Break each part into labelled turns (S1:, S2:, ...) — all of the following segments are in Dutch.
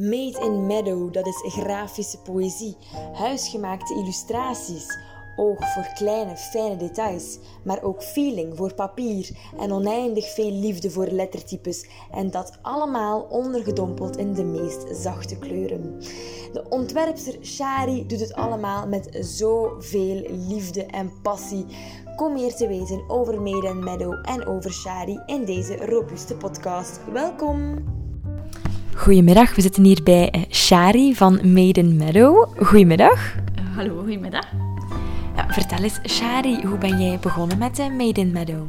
S1: Made in Meadow, dat is grafische poëzie, huisgemaakte illustraties, oog voor kleine, fijne details, maar ook feeling voor papier en oneindig veel liefde voor lettertypes. En dat allemaal ondergedompeld in de meest zachte kleuren. De ontwerpster Shari doet het allemaal met zoveel liefde en passie. Kom meer te weten over Made in Meadow en over Shari in deze robuuste podcast. Welkom! Goedemiddag, we zitten hier bij eh, Shari van Made in Meadow. Goedemiddag.
S2: Uh, hallo, goedemiddag.
S1: Ja, vertel eens, Shari, hoe ben jij begonnen met uh, Made in Meadow?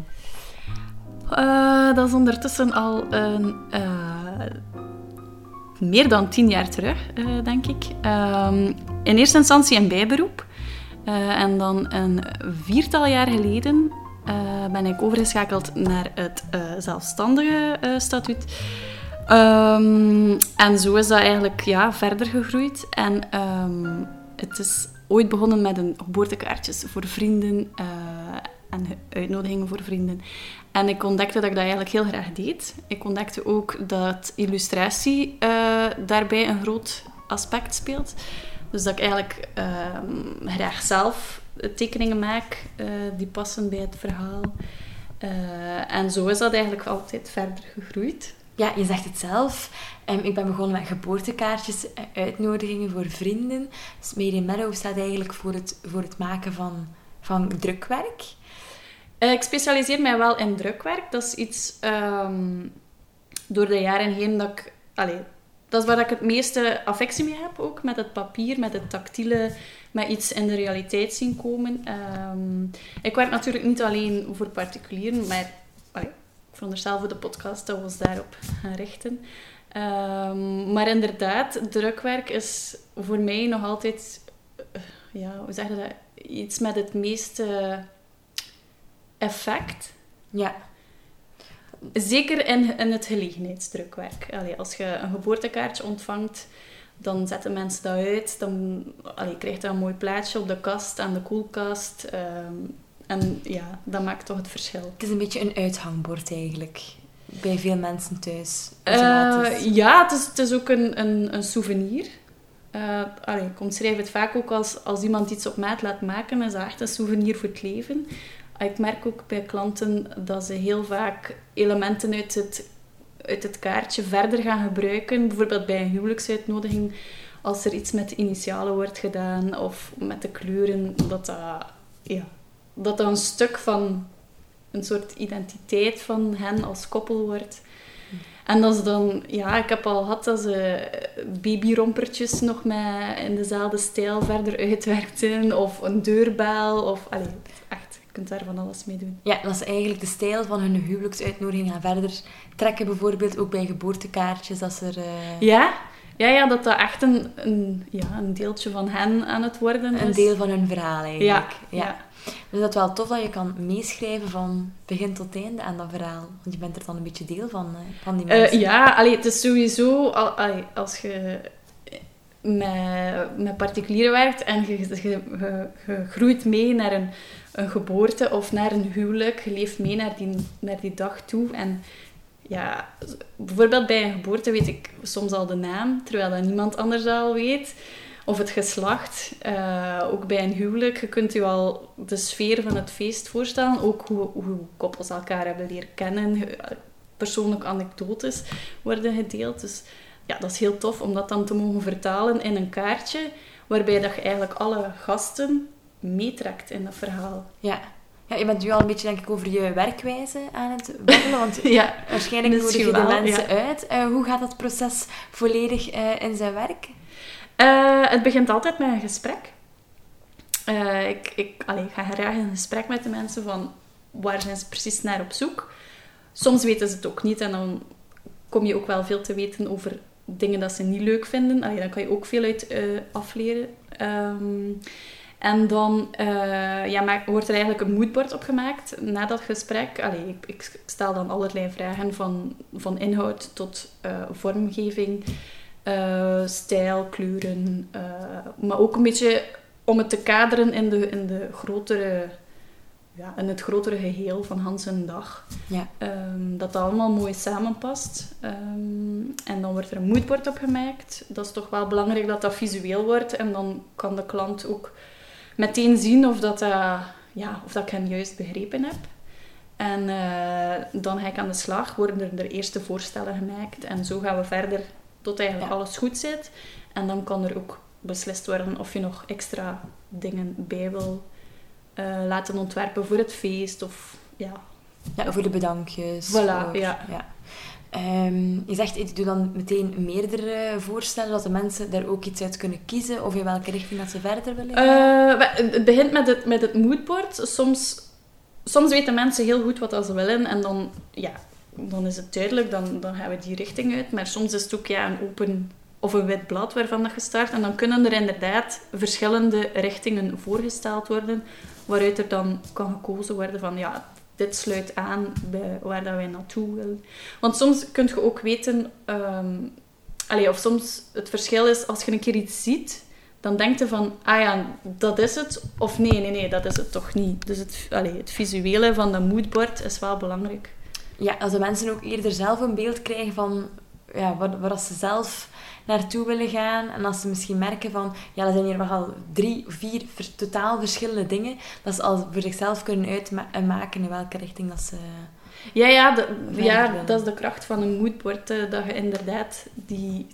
S2: Uh, dat is ondertussen al een, meer dan tien jaar terug, denk ik. Ehm, in eerste instantie een bijberoep. en dan een viertal jaar geleden ben ik overgeschakeld naar het zelfstandige statuut. Um, en zo is dat eigenlijk ja, verder gegroeid. En um, het is ooit begonnen met een geboortekaartjes voor vrienden uh, en uitnodigingen voor vrienden. En ik ontdekte dat ik dat eigenlijk heel graag deed. Ik ontdekte ook dat illustratie uh, daarbij een groot aspect speelt. Dus dat ik eigenlijk uh, graag zelf tekeningen maak uh, die passen bij het verhaal. en zo is dat eigenlijk altijd verder gegroeid.
S1: Ja, je zegt het zelf. Um, ik ben begonnen met geboortekaartjes, uitnodigingen voor vrienden. Dus Meadow staat eigenlijk voor het, voor het maken van, van drukwerk.
S2: Uh, ik specialiseer mij wel in drukwerk. Dat is iets um, door de jaren heen dat ik... Dat is waar ik het meeste affectie mee heb ook. Met het papier, met het tactiele, met iets in de realiteit zien komen. Um, ik werk natuurlijk niet alleen voor particulieren, maar veronderstel voor de podcast dat we ons daarop gaan richten. Um, maar inderdaad, drukwerk is voor mij nog altijd, uh, ja, hoe zeg je dat, iets met het meeste effect.
S1: Ja.
S2: Zeker in, in het gelegenheidsdrukwerk. Allee, als je een geboortekaartje ontvangt, dan zetten mensen dat uit. Dan allee, krijg je een mooi plaatje op de kast, aan de koelkast. Um, en ja, dat maakt toch het verschil.
S1: Het is een beetje een uithangbord eigenlijk. Bij veel mensen thuis.
S2: Uh, ja, het is, het is ook een, een, een souvenir. Uh, allee, ik omschrijf het vaak ook als, als iemand iets op maat laat maken, is dat echt een souvenir voor het leven. Ik merk ook bij klanten dat ze heel vaak elementen uit het, uit het kaartje verder gaan gebruiken. Bijvoorbeeld bij een huwelijksuitnodiging, als er iets met de initialen wordt gedaan of met de kleuren, dat dat ja, dat dat een stuk van een soort identiteit van hen als koppel wordt. En dat is dan, ja, ik heb al gehad dat ze babyrompertjes nog met in dezelfde stijl verder uitwerkten. Of een deurbel. Of, allee, echt, je kunt daar van alles mee doen.
S1: Ja, dat is eigenlijk de stijl van hun huwelijksuitnodiging gaan verder trekken. Bijvoorbeeld ook bij geboortekaartjes. Als er, uh...
S2: Ja, ja, ja, dat dat echt een, een, ja, een deeltje van hen aan het worden is.
S1: Een deel van hun verhaal eigenlijk.
S2: Ja, ja.
S1: Dus dat is wel tof dat je kan meeschrijven van begin tot einde aan dat verhaal. Want je bent er dan een beetje deel van, van die
S2: eh,
S1: mensen.
S2: ja, allee, het is sowieso... als je met, met particulieren werkt en je, je, je, groeit mee naar een, een geboorte of naar een huwelijk. Je leeft mee naar die, naar die dag toe. En ja, bijvoorbeeld bij een geboorte weet ik soms al de naam, terwijl dat niemand anders al weet. Of het geslacht, uh, ook bij een huwelijk. Je kunt je al de sfeer van het feest voorstellen. Ook hoe, hoe koppels elkaar hebben leren kennen. Persoonlijke anekdotes worden gedeeld. Dus ja, dat is heel tof om dat dan te mogen vertalen in een kaartje. Waarbij dat je eigenlijk alle gasten meetrekt in dat verhaal.
S1: Ja, ja, je bent nu al een beetje denk ik, over je werkwijze aan het babbelen, want ja, waarschijnlijk nodig je de mensen uit. Uh, hoe gaat dat proces volledig uh, in zijn werk?
S2: Uh, het begint altijd met een gesprek. ik, ik, ik ga graag in gesprek met de mensen van waar zijn ze precies naar op zoek. Soms weten ze het ook niet en dan kom je ook wel veel te weten over dingen dat ze niet leuk vinden. Allee, dan kan je ook veel uit afleren. Um, en dan uh, ja, wordt er eigenlijk een moodboard opgemaakt na dat gesprek. Ik, ik, stel dan allerlei vragen van, van inhoud tot uh, vormgeving, uh, stijl, kleuren. maar ook een beetje om het te kaderen in de, in de grotere ja, in het grotere geheel van Hans een dag.
S1: Ja.
S2: Ehm, dat dat allemaal mooi samenpast. Ehm, en dan wordt er een moodboard op gemaakt. Dat is toch wel belangrijk dat dat visueel wordt. En dan kan de klant ook meteen zien of, dat, eh, ja, of dat ik hem juist begrepen heb. En eh, dan ga ik aan de slag, worden er de eerste voorstellen gemaakt. En zo gaan we verder tot eigenlijk
S1: Ja.
S2: alles goed zit. En dan kan er ook beslist worden of je nog extra dingen bij wil eh, laten ontwerpen voor het feest. Of ja,
S1: Ja, voor de bedankjes.
S2: Voilà,
S1: voor-
S2: ja.
S1: Ehm, je zegt, ik doe dan meteen meerdere voorstellen, dat de mensen daar ook iets uit kunnen kiezen, of in welke richting dat ze verder willen gaan.
S2: Eh, het begint met het, met het moodboard. Soms, soms weten mensen heel goed wat dat ze willen en dan, ja, dan is het duidelijk, dan, dan gaan we die richting uit. Maar soms is het ook ja, een open of een wit blad waarvan dat je start. En dan kunnen er inderdaad verschillende richtingen voorgesteld worden, waaruit er dan kan gekozen worden van ja, dit sluit aan bij waar dat wij naartoe willen. Want soms kun je ook weten, allee, of soms het verschil is als je een keer iets ziet dan denk je van, ah ja, dat is het. Of nee, nee, nee, dat is het toch niet. Dus het, allee, het visuele van de moodboard is wel belangrijk.
S1: Ja, als de mensen ook eerder zelf een beeld krijgen van ja, waar, waar ze zelf naartoe willen gaan. En als ze misschien merken van, ja, er zijn hier nogal drie, vier ver- totaal verschillende dingen. Dat ze al voor zichzelf kunnen uitmaken in welke richting dat ze...
S2: Ja, ja, de- ja dat is de kracht van een moodboard. eh, dat je inderdaad, die,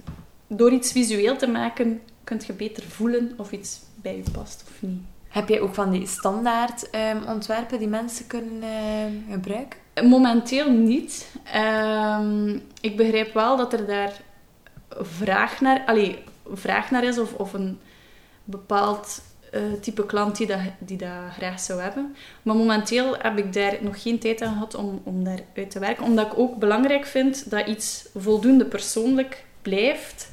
S2: door iets visueel te maken, kunt je beter voelen of iets bij je past of niet.
S1: Heb jij ook van die standaard ehm, ontwerpen die mensen kunnen ehm, gebruiken?
S2: Momenteel niet. Ehm, ik begrijp wel dat er daar vraag naar, allee, vraag naar is of, of een bepaald eh, type klant die dat, die dat graag zou hebben. Maar momenteel heb ik daar nog geen tijd aan gehad om, om daar uit te werken. Omdat ik ook belangrijk vind dat iets voldoende persoonlijk blijft.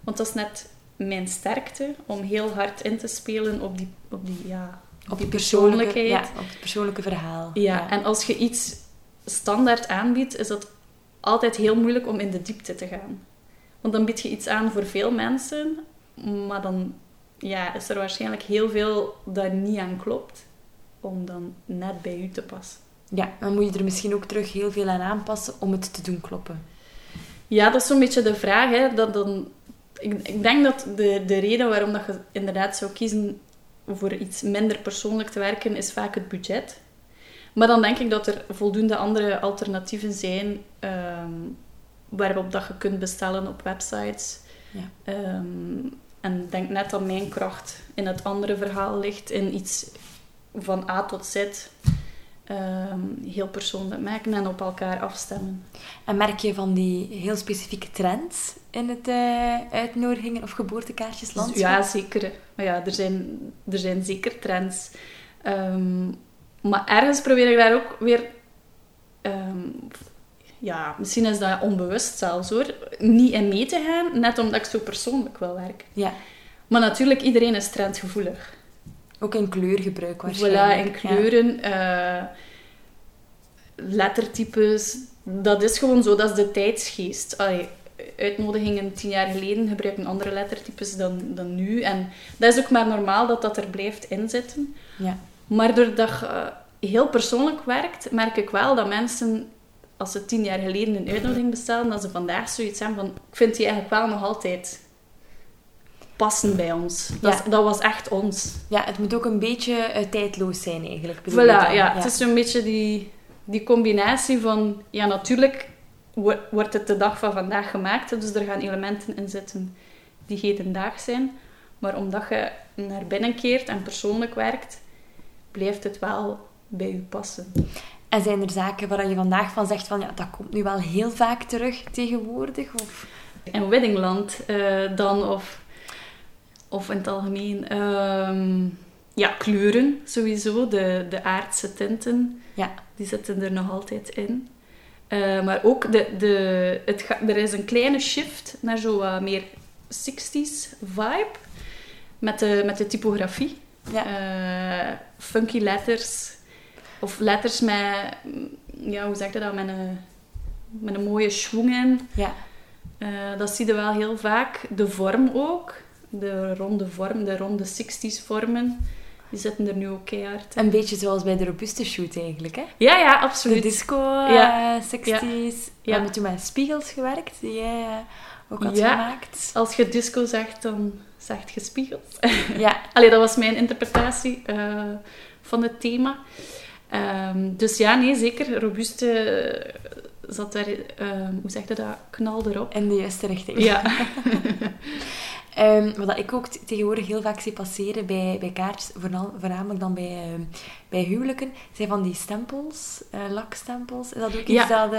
S2: Want dat is net mijn sterkte, om heel hard in te spelen op die, op die, ja, op die persoonlijkheid.
S1: Ja, op het persoonlijke verhaal.
S2: Ja, en als je iets standaard aanbiedt, is het altijd heel moeilijk om in de diepte te gaan. Want dan bied je iets aan voor veel mensen, maar dan ja, is er waarschijnlijk heel veel dat niet aan klopt, om dan net bij u te passen.
S1: Ja, dan moet je er misschien ook terug heel veel aan aanpassen om het te doen kloppen.
S2: Ja, dat is zo'n beetje de vraag. Hè, dat dan, ik, ik denk dat de, de reden waarom dat je inderdaad zou kiezen voor iets minder persoonlijk te werken, is vaak het budget. Maar dan denk ik dat er voldoende andere alternatieven zijn ehm, waarop dat je kunt bestellen op websites.
S1: Ja.
S2: Ehm, en ik denk net dat mijn kracht in het andere verhaal ligt, in iets van A tot Z ehm, heel persoonlijk maken en op elkaar afstemmen.
S1: En merk je van die heel specifieke trends in het eh, uitnodigingen of geboortekaartjes landschap?
S2: Ja, zeker. Maar ja, er zijn, er zijn zeker trends. Maar ergens probeer ik daar ook weer... ehm, ja, misschien is dat onbewust zelfs hoor. Niet in mee te gaan, net omdat ik zo persoonlijk wil werken.
S1: Ja,
S2: Maar natuurlijk, iedereen is trendgevoelig.
S1: ook in kleurgebruik
S2: Voilà,
S1: waarschijnlijk.
S2: en kleuren, eh, lettertypes. Dat is gewoon zo, dat is de tijdsgeest. Allee, uitnodigingen tien jaar geleden gebruiken andere lettertypes dan, dan nu. En dat is ook maar normaal dat dat er blijft inzitten.
S1: Ja. Ja.
S2: Maar doordat je eh, heel persoonlijk werkt, merk ik wel dat mensen, als ze tien jaar geleden een uitnodiging bestellen, dat ze vandaag zoiets hebben van, ik vind die eigenlijk wel nog altijd passen bij ons. Dat,
S1: Ja.
S2: dat was echt ons.
S1: Ja, het moet ook een beetje eh, tijdloos zijn eigenlijk.
S2: Voilà,
S1: dan?
S2: ja. Het is zo'n beetje die, die combinatie van... Ja, natuurlijk wo- wordt het de dag van vandaag gemaakt, dus er gaan elementen in zitten die hedendaags zijn. Maar omdat je naar binnen keert en persoonlijk werkt, blijft het wel bij je passen.
S1: En zijn er zaken waar je vandaag van zegt van ja, dat komt nu wel heel vaak terug tegenwoordig? Of...
S2: En Weddingland eh, dan, of, of in het algemeen... ehm, ja, kleuren sowieso, de, de aardse tinten.
S1: Ja.
S2: Die zitten er nog altijd in. Eh, maar ook, de, de, het ga- er is een kleine shift naar zo wat meer 60s vibe. Met de, met de typografie.
S1: Ja.
S2: Eh, funky letters. Of letters met, mm, ja, hoe zeg je dat, met een, met een mooie schwung in.
S1: Ja.
S2: Eh, dat zie je wel heel vaak. De vorm ook. De ronde vorm, de ronde 60s vormen. Die zitten er nu ook keihard in.
S1: Een beetje zoals bij de Robuste Shoot eigenlijk, hè?
S2: Ja, ja,
S1: De
S2: absoluut.
S1: disco
S2: Ja.
S1: eh, 60s. We
S2: Ja.
S1: hebben toen met spiegels gewerkt, die jij eh, ook had
S2: Ja.
S1: gemaakt.
S2: Als je disco zegt, dan zegt je spiegels.
S1: Ja,
S2: Allee, dat was mijn interpretatie eh, van het thema. Ehm, dus ja, nee, zeker. Robuuste eh, zat daar, ehm, hoe zeg je dat, knal erop.
S1: in de juiste richting.
S2: Ja.
S1: Ehm, wat ik ook tegenwoordig heel vaak zie passeren bij, bij kaartjes, voornamelijk dan bij, bij huwelijken, zijn van die stempels, eh, lakstempels. Is dat ook iets
S2: Ja.
S1: dat,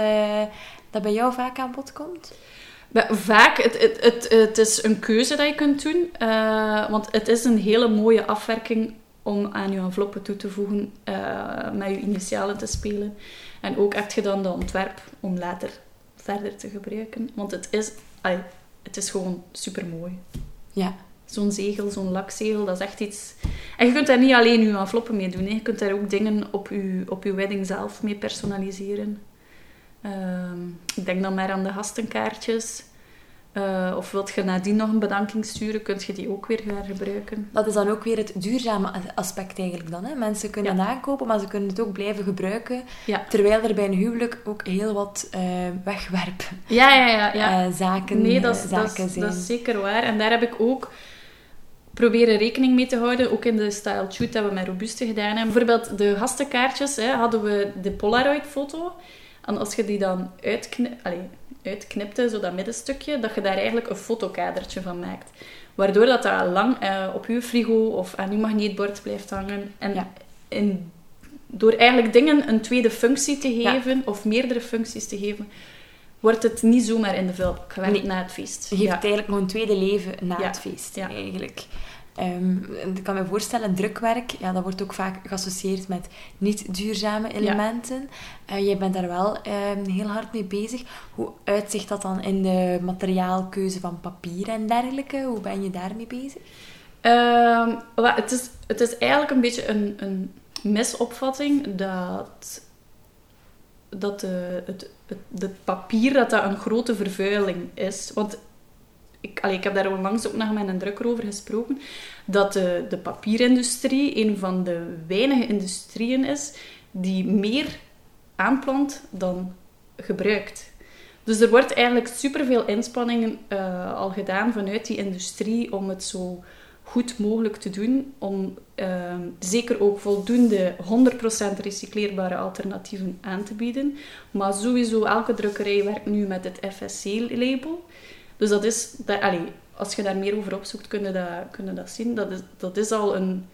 S1: dat bij jou vaak aan bod komt?
S2: Vaak, het, het, het, het is een keuze dat je kunt doen. eh, want het is een hele mooie afwerking om aan je enveloppen toe te voegen, eh, met je initialen te spelen. En ook heb je dan de ontwerp om later verder te gebruiken. Want het is, het is gewoon super mooi.
S1: Ja.
S2: Zo'n zegel, zo'n lakzegel, dat is echt iets... En je kunt daar niet alleen je enveloppen mee doen. Hè. Je kunt daar ook dingen op je, op je wedding zelf mee personaliseren. Ehm, ik denk dan maar aan de gastenkaartjes. Eh, of wilt je nadien nog een bedanking sturen, kun je die ook weer gaan gebruiken.
S1: Dat is dan ook weer het duurzame aspect eigenlijk dan. Hè? Mensen kunnen
S2: Ja.
S1: aankopen, maar ze kunnen het ook blijven gebruiken.
S2: Ja,
S1: Terwijl er bij een huwelijk ook heel wat eh wegwerp
S2: ja, ja. ja, ja.
S1: eh, zaken,
S2: Nee, dat is, dat,
S1: zaken
S2: is,
S1: zijn.
S2: dat is zeker waar. En daar heb ik ook proberen rekening mee te houden. Ook in de style shoot dat we met Robuste gedaan hebben. Bijvoorbeeld de gastenkaartjes hè, hadden we de Polaroid-foto. En als je die dan uitkni allee, uitknipte, zo dat middenstukje, dat je daar eigenlijk een fotokadertje van maakt. Waardoor dat, dat lang eh, op je frigo of aan je magneetbord blijft hangen. En
S1: Ja.
S2: in, door eigenlijk dingen een tweede functie te
S1: Ja.
S2: geven, of meerdere functies te geven, wordt het niet zomaar in de vuilbak gewerkt
S1: Nee.
S2: na het feest.
S1: Je geeft
S2: Ja.
S1: eigenlijk nog een tweede leven na het feest,
S2: Ja.
S1: eigenlijk. Ehm, ik kan me voorstellen, drukwerk, ja, dat wordt ook vaak geassocieerd met niet duurzame elementen. Eh, jij bent daar wel ehm, heel hard mee bezig. Hoe uitzicht dat dan in de materiaalkeuze van papier en dergelijke? Hoe ben je daarmee bezig?
S2: Wel, het, is, het is eigenlijk een beetje een, een misopvatting dat, dat de, het, het, het papier dat dat een grote vervuiling is. Want ik, allee, ik heb daar onlangs ook nog met een drukker over gesproken, dat de, de papierindustrie een van de weinige industrieën is die meer aanplant dan gebruikt. Dus er wordt eigenlijk superveel inspanningen eh, al gedaan vanuit die industrie om het zo goed mogelijk te doen. Om eh, zeker ook voldoende 100% recycleerbare alternatieven aan te bieden. Maar sowieso, elke drukkerij werkt nu met het FSC-label. Dus dat is, dat, allee, als je daar meer over opzoekt, kun je dat, kun je dat zien. Dat is, dat is al een,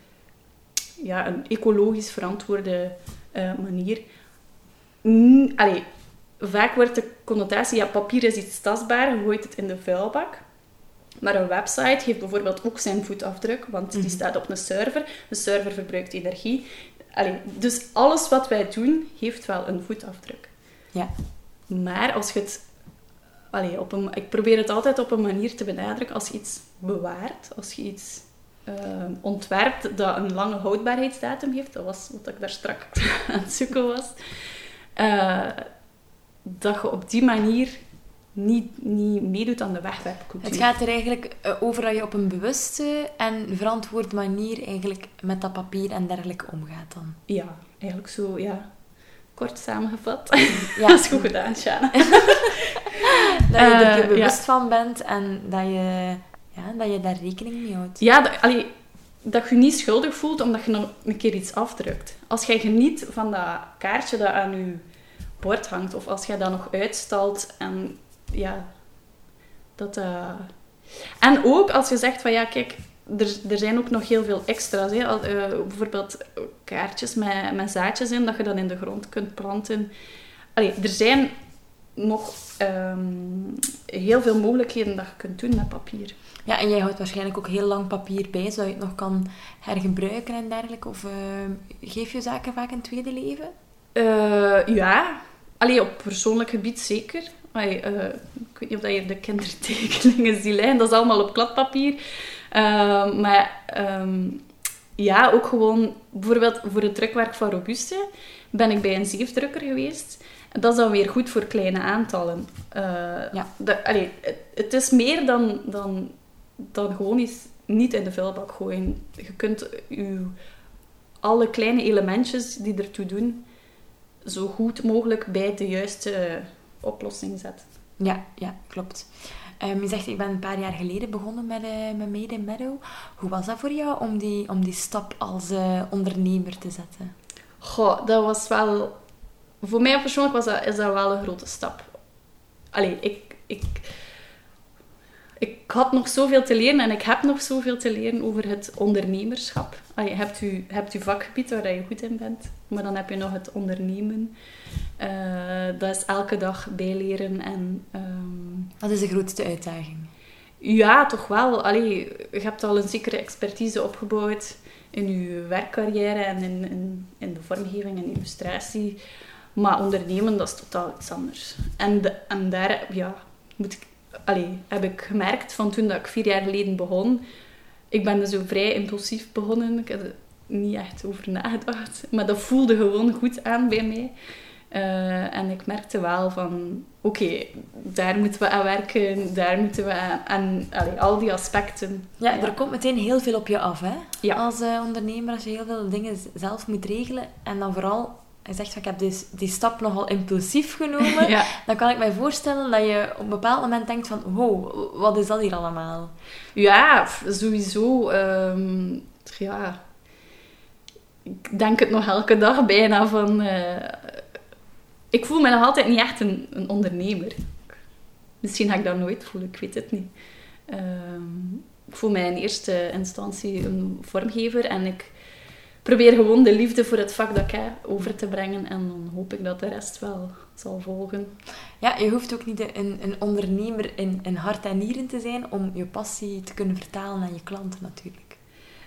S2: ja, een ecologisch verantwoorde eh, manier. Mm, allee, vaak wordt de connotatie, ja, papier is iets tastbaar, je gooit het in de vuilbak. Maar een website heeft bijvoorbeeld ook zijn voetafdruk, want die
S1: Mhm.
S2: staat op een server. De server verbruikt energie. Allee, dus alles wat wij doen, heeft wel een voetafdruk.
S1: Ja.
S2: Maar als je het... Allee, op een, ik probeer het altijd op een manier te benadrukken. Als je iets bewaart, als je iets eh, ontwerpt dat een lange houdbaarheidsdatum heeft, dat was wat ik daar straks aan het zoeken was, eh, dat je op die manier niet, niet meedoet aan de wegwerpcultuur.
S1: Het gaat er eigenlijk eh, over dat je op een bewuste en verantwoorde manier eigenlijk met dat papier en dergelijke omgaat dan.
S2: Ja, eigenlijk zo, ja. Kort samengevat.
S1: Ja.
S2: dat is goed gedaan, Shana.
S1: Dat je er
S2: Eh,
S1: bewust van bent en dat je, ja, dat je daar rekening mee houdt.
S2: Ja, dat, allee, dat je je niet schuldig voelt omdat je nog een keer iets afdrukt. Als jij geniet van dat kaartje dat aan je bord hangt, of als jij dat nog uitstalt en ja, dat... eh, En ook als je zegt van ja, kijk, er, er zijn ook nog heel veel extra's. Hè? Al- eh, bijvoorbeeld kaartjes met, met zaadjes in, dat je dan in de grond kunt planten. Allee, er zijn nog ehm, heel veel mogelijkheden dat je kunt doen met papier.
S1: Ja, en jij houdt waarschijnlijk ook heel lang papier bij, zodat je het nog kan hergebruiken en dergelijke. Of eh, geef je zaken vaak een tweede leven?
S2: Eh, ja, Allee, op persoonlijk gebied zeker. Allee, eh, ik weet niet of dat je de kindertekeningen ziet liggen. Dat is allemaal op kladpapier. Eh, maar ehm, ja, ook gewoon... Bijvoorbeeld voor het drukwerk van Robuste ben ik bij een zeefdrukker geweest. Dat is dan weer goed voor kleine aantallen. Eh,
S1: Ja.
S2: de- allee, het, het is meer dan, dan, dan gewoon iets niet in de vuilbak gooien. Je kunt je alle kleine elementjes die ertoe doen, zo goed mogelijk bij de juiste oplossing zet.
S1: Ja, ja klopt. Um, je zegt, ik ben een paar jaar geleden begonnen met, uh, met Made in Meadow. Hoe was dat voor jou om die, om die stap als uh, ondernemer te zetten?
S2: Goh, dat was wel... Voor mij persoonlijk was dat, is dat wel een grote stap. Allee, ik, ik, ik had nog zoveel te leren en ik heb nog zoveel te leren over het ondernemerschap. je hebt je, hebt je vakgebied waar je goed in bent, maar dan heb je nog het ondernemen. Uh, dat is elke dag bijleren en... Um...
S1: Wat is de grootste uitdaging?
S2: Ja, toch wel. Allee, je hebt al een zekere expertise opgebouwd in je werkcarrière en in, in, in de vormgeving en illustratie. Maar ondernemen, dat is totaal iets anders. En, de, en daar ja, moet ik, allee, heb ik gemerkt van toen dat ik vier jaar geleden begon. Ik ben dus zo vrij impulsief begonnen. Ik heb er niet echt over nagedacht. Maar dat voelde gewoon goed aan bij mij. Uh, en ik merkte wel van, oké, daar moeten we aan werken, daar moeten we aan, aan allee, al die aspecten.
S1: Ja, ja, er komt meteen heel veel op je af, hè? Ja. Als uh, ondernemer, als je heel veel dingen zelf moet regelen. En dan vooral, je zegt van, ik heb dus die stap nogal impulsief genomen. ja. Dan kan ik mij voorstellen dat je op een bepaald moment denkt van, wow, wat is dat hier allemaal?
S2: Ja, sowieso. Um, ja... Ik denk het nog elke dag bijna van... Uh, ik voel me nog altijd niet echt een, een ondernemer. Misschien ga ik dat nooit voelen, ik weet het niet. Ehm, ik voel mij in eerste instantie een vormgever en ik probeer gewoon de liefde voor het vak dat ik heb over te brengen en dan hoop ik dat de rest wel zal volgen.
S1: Ja, je hoeft ook niet een, een ondernemer in, in hart en nieren te zijn om je passie te kunnen vertalen aan je klanten natuurlijk.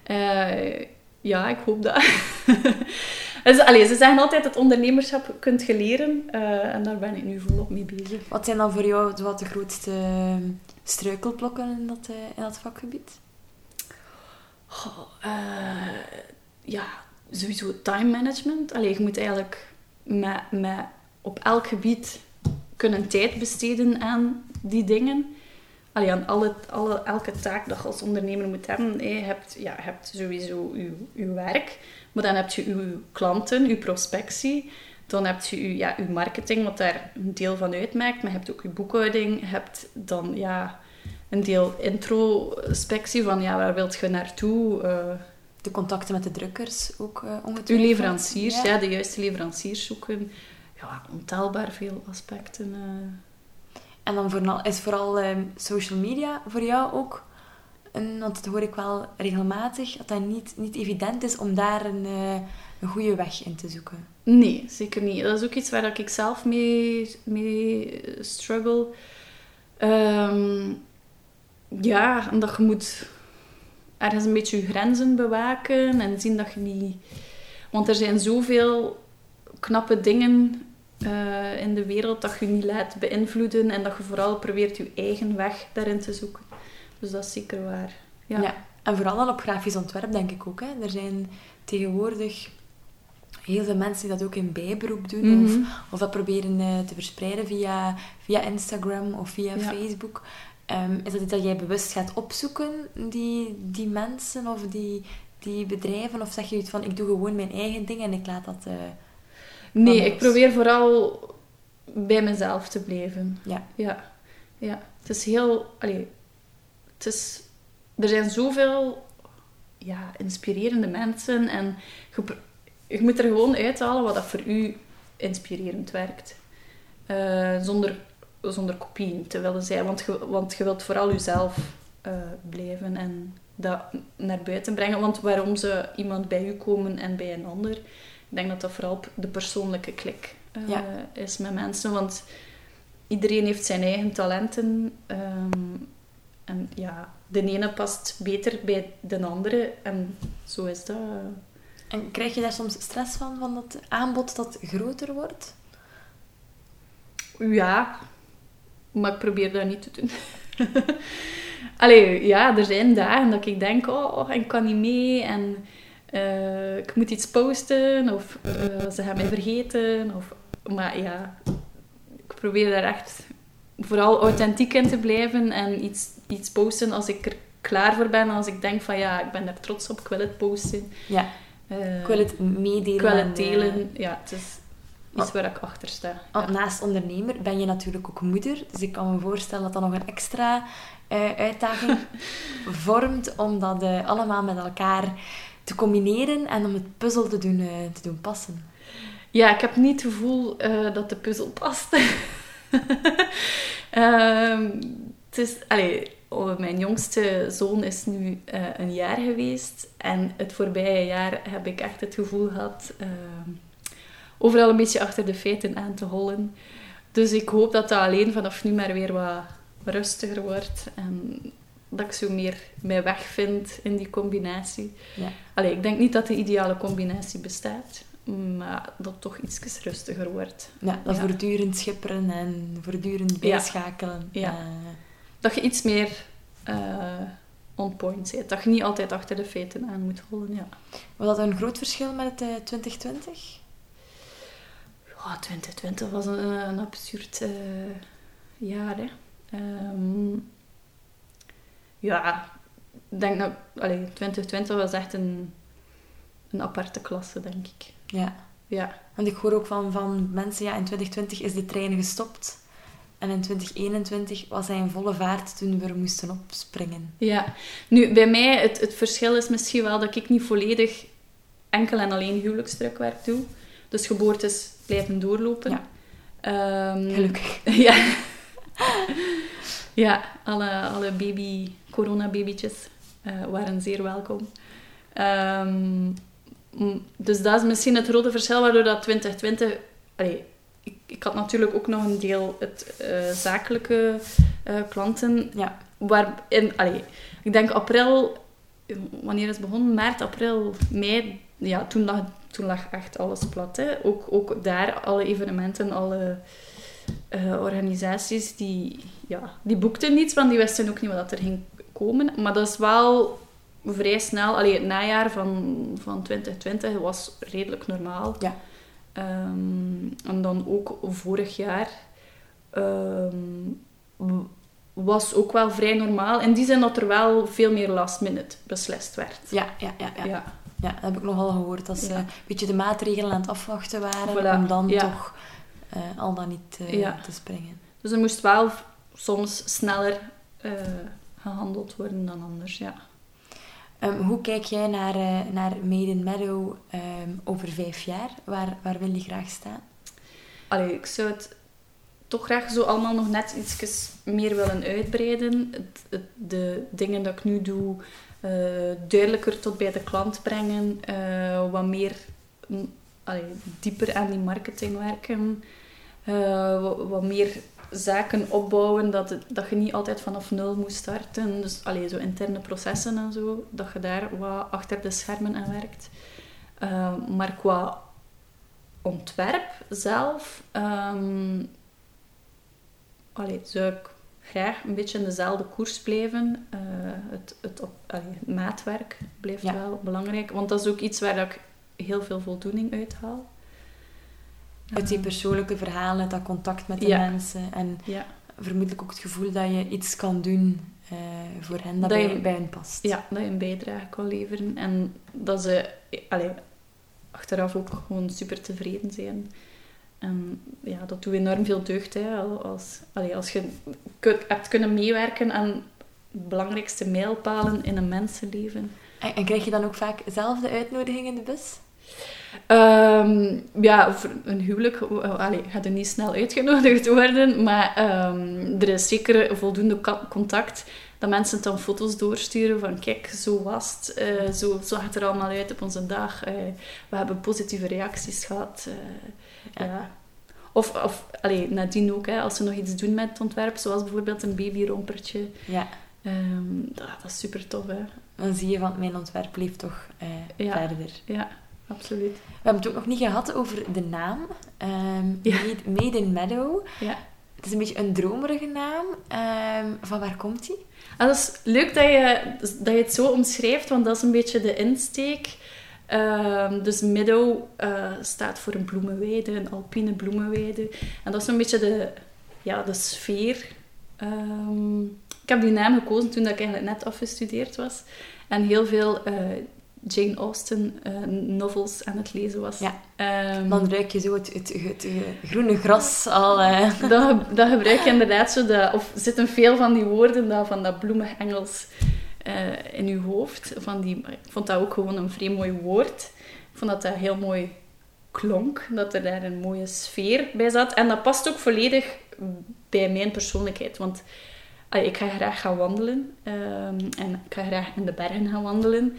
S2: Uh, ja, ik hoop dat. dus, allez, ze zeggen altijd dat ondernemerschap kunt je leren. Uh, en daar ben ik nu volop mee bezig.
S1: Wat zijn dan voor jou wat de grootste ehm, struikelblokken in dat, uh, in dat vakgebied?
S2: Uh, ja, sowieso time management. Allee, je moet eigenlijk met, met op elk gebied kunnen tijd besteden aan die dingen allee, aan alle, alle, elke taak dat je als ondernemer moet hebben. Je hebt, ja, je hebt sowieso je, je werk, maar dan heb je je klanten, je prospectie. Dan heb je je, ja, je marketing, wat daar een deel van uitmaakt. Maar je hebt ook je boekhouding. Je hebt dan ja, een deel introspectie van ja, waar wilt je naartoe? Uh,
S1: de contacten met de drukkers ook uh, ongetwijfeld.
S2: Uw leveranciers, ja. de juiste leveranciers zoeken. Ja, ontelbaar veel aspecten. Uh.
S1: En dan vooral, is vooral ehm, social media voor jou ook een, want dat hoor ik wel regelmatig, dat dat niet, niet evident is om daar een, uh, een goede weg in te zoeken.
S2: Nee, zeker niet. Dat is ook iets waar ik zelf mee, mee struggle. Um, ja, omdat je moet ergens een beetje je grenzen bewaken en zien dat je niet... Want er zijn zoveel knappe dingen uh, in de wereld dat je niet laat beïnvloeden en dat je vooral probeert je eigen weg daarin te zoeken. Dus dat is zeker waar. Ja. ja.
S1: En vooral dan op grafisch ontwerp denk ik ook. Hè. Er zijn tegenwoordig heel veel mensen die dat ook in bijberoep doen. of, mhm. of dat proberen uh, te verspreiden via, via Instagram of via Facebook. Um, is dat iets dat jij bewust gaat opzoeken, die, die mensen of die, die bedrijven? Of zeg je iets van, ik doe gewoon mijn eigen ding en ik laat dat... Uh,
S2: Nee, ik probeer vooral bij mezelf te blijven. Ja. Ja. ja. Het is heel... Allee, het is, er zijn zoveel ja, inspirerende mensen en je, je moet er gewoon uithalen wat dat voor u inspirerend werkt. Uh, zonder, zonder kopieën te willen zijn, want je, want je wilt vooral jezelf uh, blijven en dat naar buiten brengen. Want waarom zou iemand bij u komen en bij een ander? Ik denk dat dat vooral de persoonlijke klik uh, is met mensen. Want iedereen heeft zijn eigen talenten. Um, en ja, de ene past beter bij de andere. En zo is dat.
S1: En krijg je daar soms stress van, van dat aanbod dat groter wordt?
S2: Ja, maar ik probeer dat niet te doen. Allee, ja, er zijn dagen dat ik denk, oh, ik kan niet mee. En uh, ik moet iets posten of uh, ze gaan mij vergeten. Of, maar ja, ik probeer daar echt vooral authentiek in te blijven en iets, iets posten als ik er klaar voor ben. Als ik denk van ja, ik ben er trots op, ik wil het posten. Ja. Eh,
S1: Ik wil het meedelen.
S2: ik wil het
S1: eh,
S2: delen. Ja, het is iets
S1: Oh.
S2: waar ik achter sta. Ja.
S1: naast ondernemer ben je natuurlijk ook moeder. Dus ik kan me voorstellen dat dat nog een extra eh, uitdaging vormt om dat eh, allemaal met elkaar te combineren en om het puzzel te doen, eh, te doen passen.
S2: Ja, ik heb niet het gevoel dat de puzzel past. Ehm, het is, allee, oh, mijn jongste zoon is nu een jaar geweest. En het voorbije jaar heb ik echt het gevoel gehad ehm, overal een beetje achter de feiten aan te hollen. Dus ik hoop dat dat alleen vanaf nu maar weer wat rustiger wordt. En dat ik zo meer mijn weg vind in die combinatie.
S1: Ja.
S2: Allee, ik denk niet dat de ideale combinatie bestaat, maar dat het toch iets rustiger wordt.
S1: Ja, dat
S2: Ja.
S1: voortdurend schipperen en voortdurend bijschakelen.
S2: Ja.
S1: Eh,
S2: Dat je iets meer eh, on point bent. Dat je niet altijd achter de feiten aan moet hollen. Ja,
S1: was dat een groot verschil met het eh, 2020?
S2: Ja 2020 was een, een absurd eh, jaar. Hè. Ehm, ja, ik denk dat allee, 2020 was echt een, een aparte klasse, denk ik.
S1: Ja.
S2: Ja.
S1: Want ik hoor ook van, van mensen, ja, in 2020 is de trein gestopt. En in 2021 was hij in volle vaart toen we er moesten opspringen.
S2: Ja, nu bij mij, het, het verschil is misschien wel dat ik niet volledig enkel en alleen huwelijksdrukwerk doe. Dus geboortes blijven doorlopen.
S1: Ja.
S2: Ehm,
S1: Gelukkig.
S2: Ja. ja, alle, alle baby, coronababytjes eh, waren zeer welkom. Ehm, dus dat is misschien het grote verschil waardoor dat 2020... Allee, ik, ik had natuurlijk ook nog een deel het eh, zakelijke eh, klanten
S1: Ja.
S2: waar in, allee, ik denk april, wanneer is het begonnen? Maart, april, mei, ja, toen lag, toen lag echt alles plat. Hè. Ook, ook daar, alle evenementen, alle eh, organisaties, die, ja, die boekten niets, want die wisten ook niet wat er ging komen. Maar dat is wel vrij snel, allee, het najaar van, van 2020 was redelijk normaal.
S1: Ja.
S2: Ehm, en dan ook vorig jaar w- was ook wel vrij normaal. In die zin dat er wel veel meer last minute beslist werd.
S1: Ja, ja, ja. ja.
S2: Ja.
S1: Ja, dat heb ik nogal gehoord. Dat ze een beetje de maatregelen aan het afwachten waren
S2: Voilà,
S1: om dan toch eh, al dan niet eh, te springen.
S2: Dus er moest wel soms sneller eh, gehandeld worden dan anders. Ja.
S1: Ehm, hoe kijk jij naar, naar Maiden Meadow ehm, over vijf jaar? Waar, waar wil je graag staan?
S2: Allee, ik zou het toch graag zo allemaal nog net iets meer willen uitbreiden. Het, het- de dingen dat ik nu doe, eh, duidelijker tot bij de klant brengen. eh, wat meer mm, dieper aan die marketing werken. eh, wat, wat meer zaken opbouwen, dat, dat je niet altijd vanaf nul moet starten. Dus allee, zo interne processen en zo, dat je daar wat achter de schermen aan werkt. Maar qua ontwerp zelf allee, zou ik graag een beetje in dezelfde koers blijven. Het, het, op, allee, het maatwerk blijft
S1: Ja.
S2: wel belangrijk, want dat is ook iets waar ik heel veel voldoening uit haal.
S1: Uit die
S2: Eh,
S1: persoonlijke verhalen, dat contact met de
S2: Ja.
S1: mensen en
S2: ja,
S1: vermoedelijk ook het gevoel dat je iets kan doen eh, voor hen dat,
S2: Dat
S1: bij,
S2: je-
S1: bij hen past.
S2: ja, dat je een bijdrage kan leveren en dat ze allee, achteraf ook gewoon super tevreden zijn. En ja, dat doet enorm veel deugd. Hè, als, allee, als je kun- hebt kunnen meewerken aan belangrijkste mijlpalen in een mensenleven.
S1: En, en krijg je dan ook vaak zelf de uitnodiging in de bus?
S2: Ehm, ja, voor een huwelijk allee, gaat er niet snel uitgenodigd worden, maar ehm, er is zeker voldoende contact dat mensen dan foto's doorsturen van kijk, zo was het, eh, zo zag het er allemaal uit op onze dag. eh, we hebben positieve reacties gehad. eh,
S1: Ja.
S2: ja. Of, of allee, nadien ook, hè, als ze nog iets doen met het ontwerp, zoals bijvoorbeeld een babyrompertje.
S1: Ja.
S2: Ehm, dat, dat is super tof, hè.
S1: Dan zie je van, mijn ontwerp leeft toch eh,
S2: Ja.
S1: verder.
S2: Ja, absoluut.
S1: We hebben het ook nog niet gehad over de naam. Ehm
S2: Ja.
S1: Made, Made in Meadow.
S2: Ja.
S1: Het is een beetje een dromerige naam. Ehm, van waar komt die?
S2: Ah, dat is leuk dat je, dat je het zo omschrijft, want dat is een beetje de insteek. Dus Meadow eh, staat voor een bloemenweide, een alpine bloemenweide. En dat is een beetje de, ja, de sfeer. Ehm, ik heb die naam gekozen toen dat ik eigenlijk net afgestudeerd was. En heel veel eh, Jane Austen eh, novels aan het lezen was.
S1: Ja.
S2: Ehm,
S1: Dan ruik je zo het, het, het, groene gras al. eh.
S2: dat, dat gebruik je inderdaad zo, dat, of zitten veel van die woorden dat, van dat bloemig Engels in je hoofd. Van die, ik vond dat ook gewoon een vrij mooi woord. Ik vond dat dat heel mooi klonk, dat er daar een mooie sfeer bij zat. En dat past ook volledig bij mijn persoonlijkheid, want ik ga graag gaan wandelen ehm, en ik ga graag in de bergen gaan wandelen.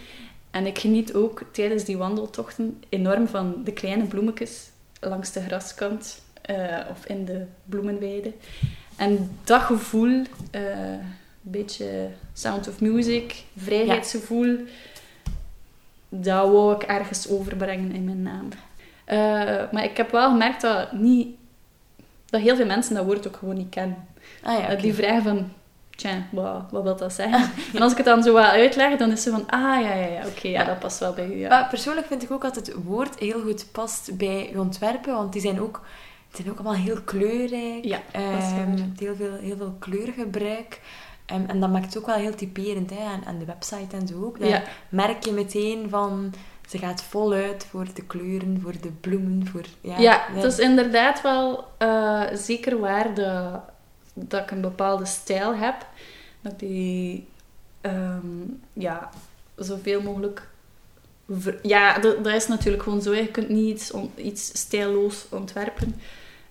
S2: En ik geniet ook tijdens die wandeltochten enorm van de kleine bloemetjes langs de graskant eh, of in de bloemenweide. En dat gevoel, eh, een beetje sound of music, vrijheidsgevoel, dat wou ik ergens overbrengen in mijn naam. Eh, maar ik heb wel gemerkt dat, niet, dat heel veel mensen dat woord ook gewoon niet kennen.
S1: Ah ja.
S2: Die vragen van, tja, wat, wat wil dat zeggen? en als ik het dan zo wat uitleg, dan is ze van, ah ja, ja, ja oké, ja,
S1: Ja.
S2: dat past wel bij u. Ja.
S1: Maar persoonlijk vind ik ook dat het woord heel goed past bij je ontwerpen, want die zijn ook, die zijn ook allemaal heel kleurrijk.
S2: Ja, waar.
S1: heel, veel, heel veel kleurgebruik. Ehm, en dat maakt het ook wel heel typerend hè, aan, aan de website en zo ook.
S2: Ja.
S1: merk je meteen van, ze gaat voluit voor de kleuren, voor de bloemen, voor... Ja,
S2: Ja, het is inderdaad wel eh, zeker waar dat, dat ik een bepaalde stijl heb. Dat die ehm, ja, zoveel mogelijk. Ja, dat, dat is natuurlijk gewoon zo. Je kunt niet iets, iets stijlloos ontwerpen.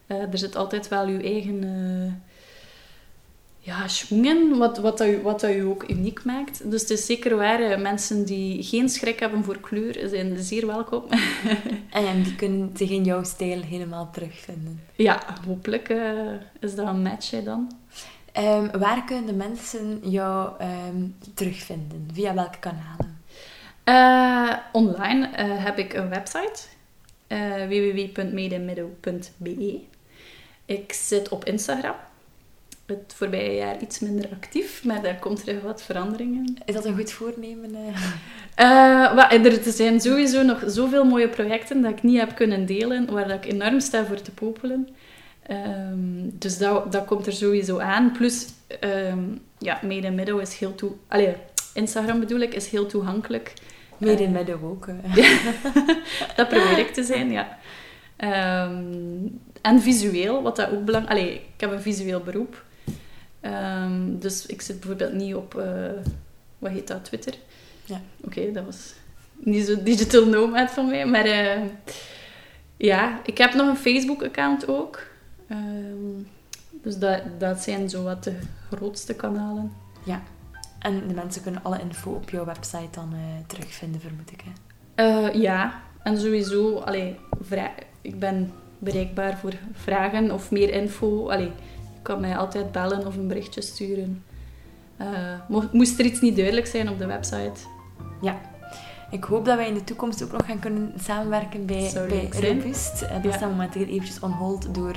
S2: Eh, er zit altijd wel je eigen eh ja, schwung in, wat, wat, dat je, wat dat je ook uniek maakt. Dus het is zeker waar, eh, mensen die geen schrik hebben voor kleur zijn zeer welkom.
S1: En die kunnen zich in jouw stijl helemaal terugvinden.
S2: Ja, hopelijk eh, is dat een match hè, dan.
S1: Ehm, waar kunnen de mensen jou ehm, terugvinden? Via welke kanalen?
S2: Eh, online heb ik een website, www.medemiddo.be. Ik zit op Instagram. Het voorbije jaar iets minder actief, maar daar komt terug wat veranderingen.
S1: Is dat een goed voornemen? eh?
S2: Eh, er zijn sowieso nog zoveel mooie projecten dat ik niet heb kunnen delen, waar dat ik enorm sta voor te popelen. Ehm, dus dat, dat komt er sowieso aan. Plus, ehm ja, Made in is heel toe... Allee, Instagram bedoel ik, is heel toegankelijk.
S1: Mede in
S2: Eh,
S1: Midden ook.
S2: dat probeer ik te zijn, ja. Ehm, en visueel, wat dat ook belangrijk... Allee, ik heb een visueel beroep. Ehm, dus ik zit bijvoorbeeld niet op... eh, wat heet dat? Twitter?
S1: Ja.
S2: Oké, dat was niet zo digital nomad van mij. Maar eh, ja, ik heb nog een Facebook-account ook. Ehm, dus dat, dat zijn zo wat de grootste kanalen.
S1: En de mensen kunnen alle info op jouw website dan eh, terugvinden, vermoed ik. Hè?
S2: Ja, en sowieso, allee, ik ben bereikbaar voor vragen of meer info. Allee, kan mij altijd bellen of een berichtje sturen. Eh, mo- moest er iets niet duidelijk zijn op de website?
S1: Ik hoop dat wij in de toekomst ook nog gaan kunnen samenwerken bij,
S2: Zou
S1: bij. Robust. Dat
S2: Ja.
S1: staat momenteel eventjes on hold door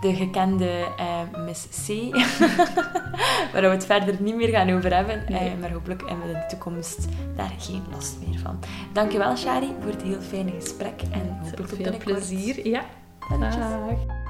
S1: de gekende eh, Miss C. waar we het verder niet meer gaan over hebben.
S2: Nee.
S1: Eh, maar hopelijk hebben we in de toekomst daar geen last meer van. Dankjewel, Shari, voor het heel fijne gesprek. En hopelijk tot
S2: Veel
S1: binnenkort.
S2: plezier. Ja, dag.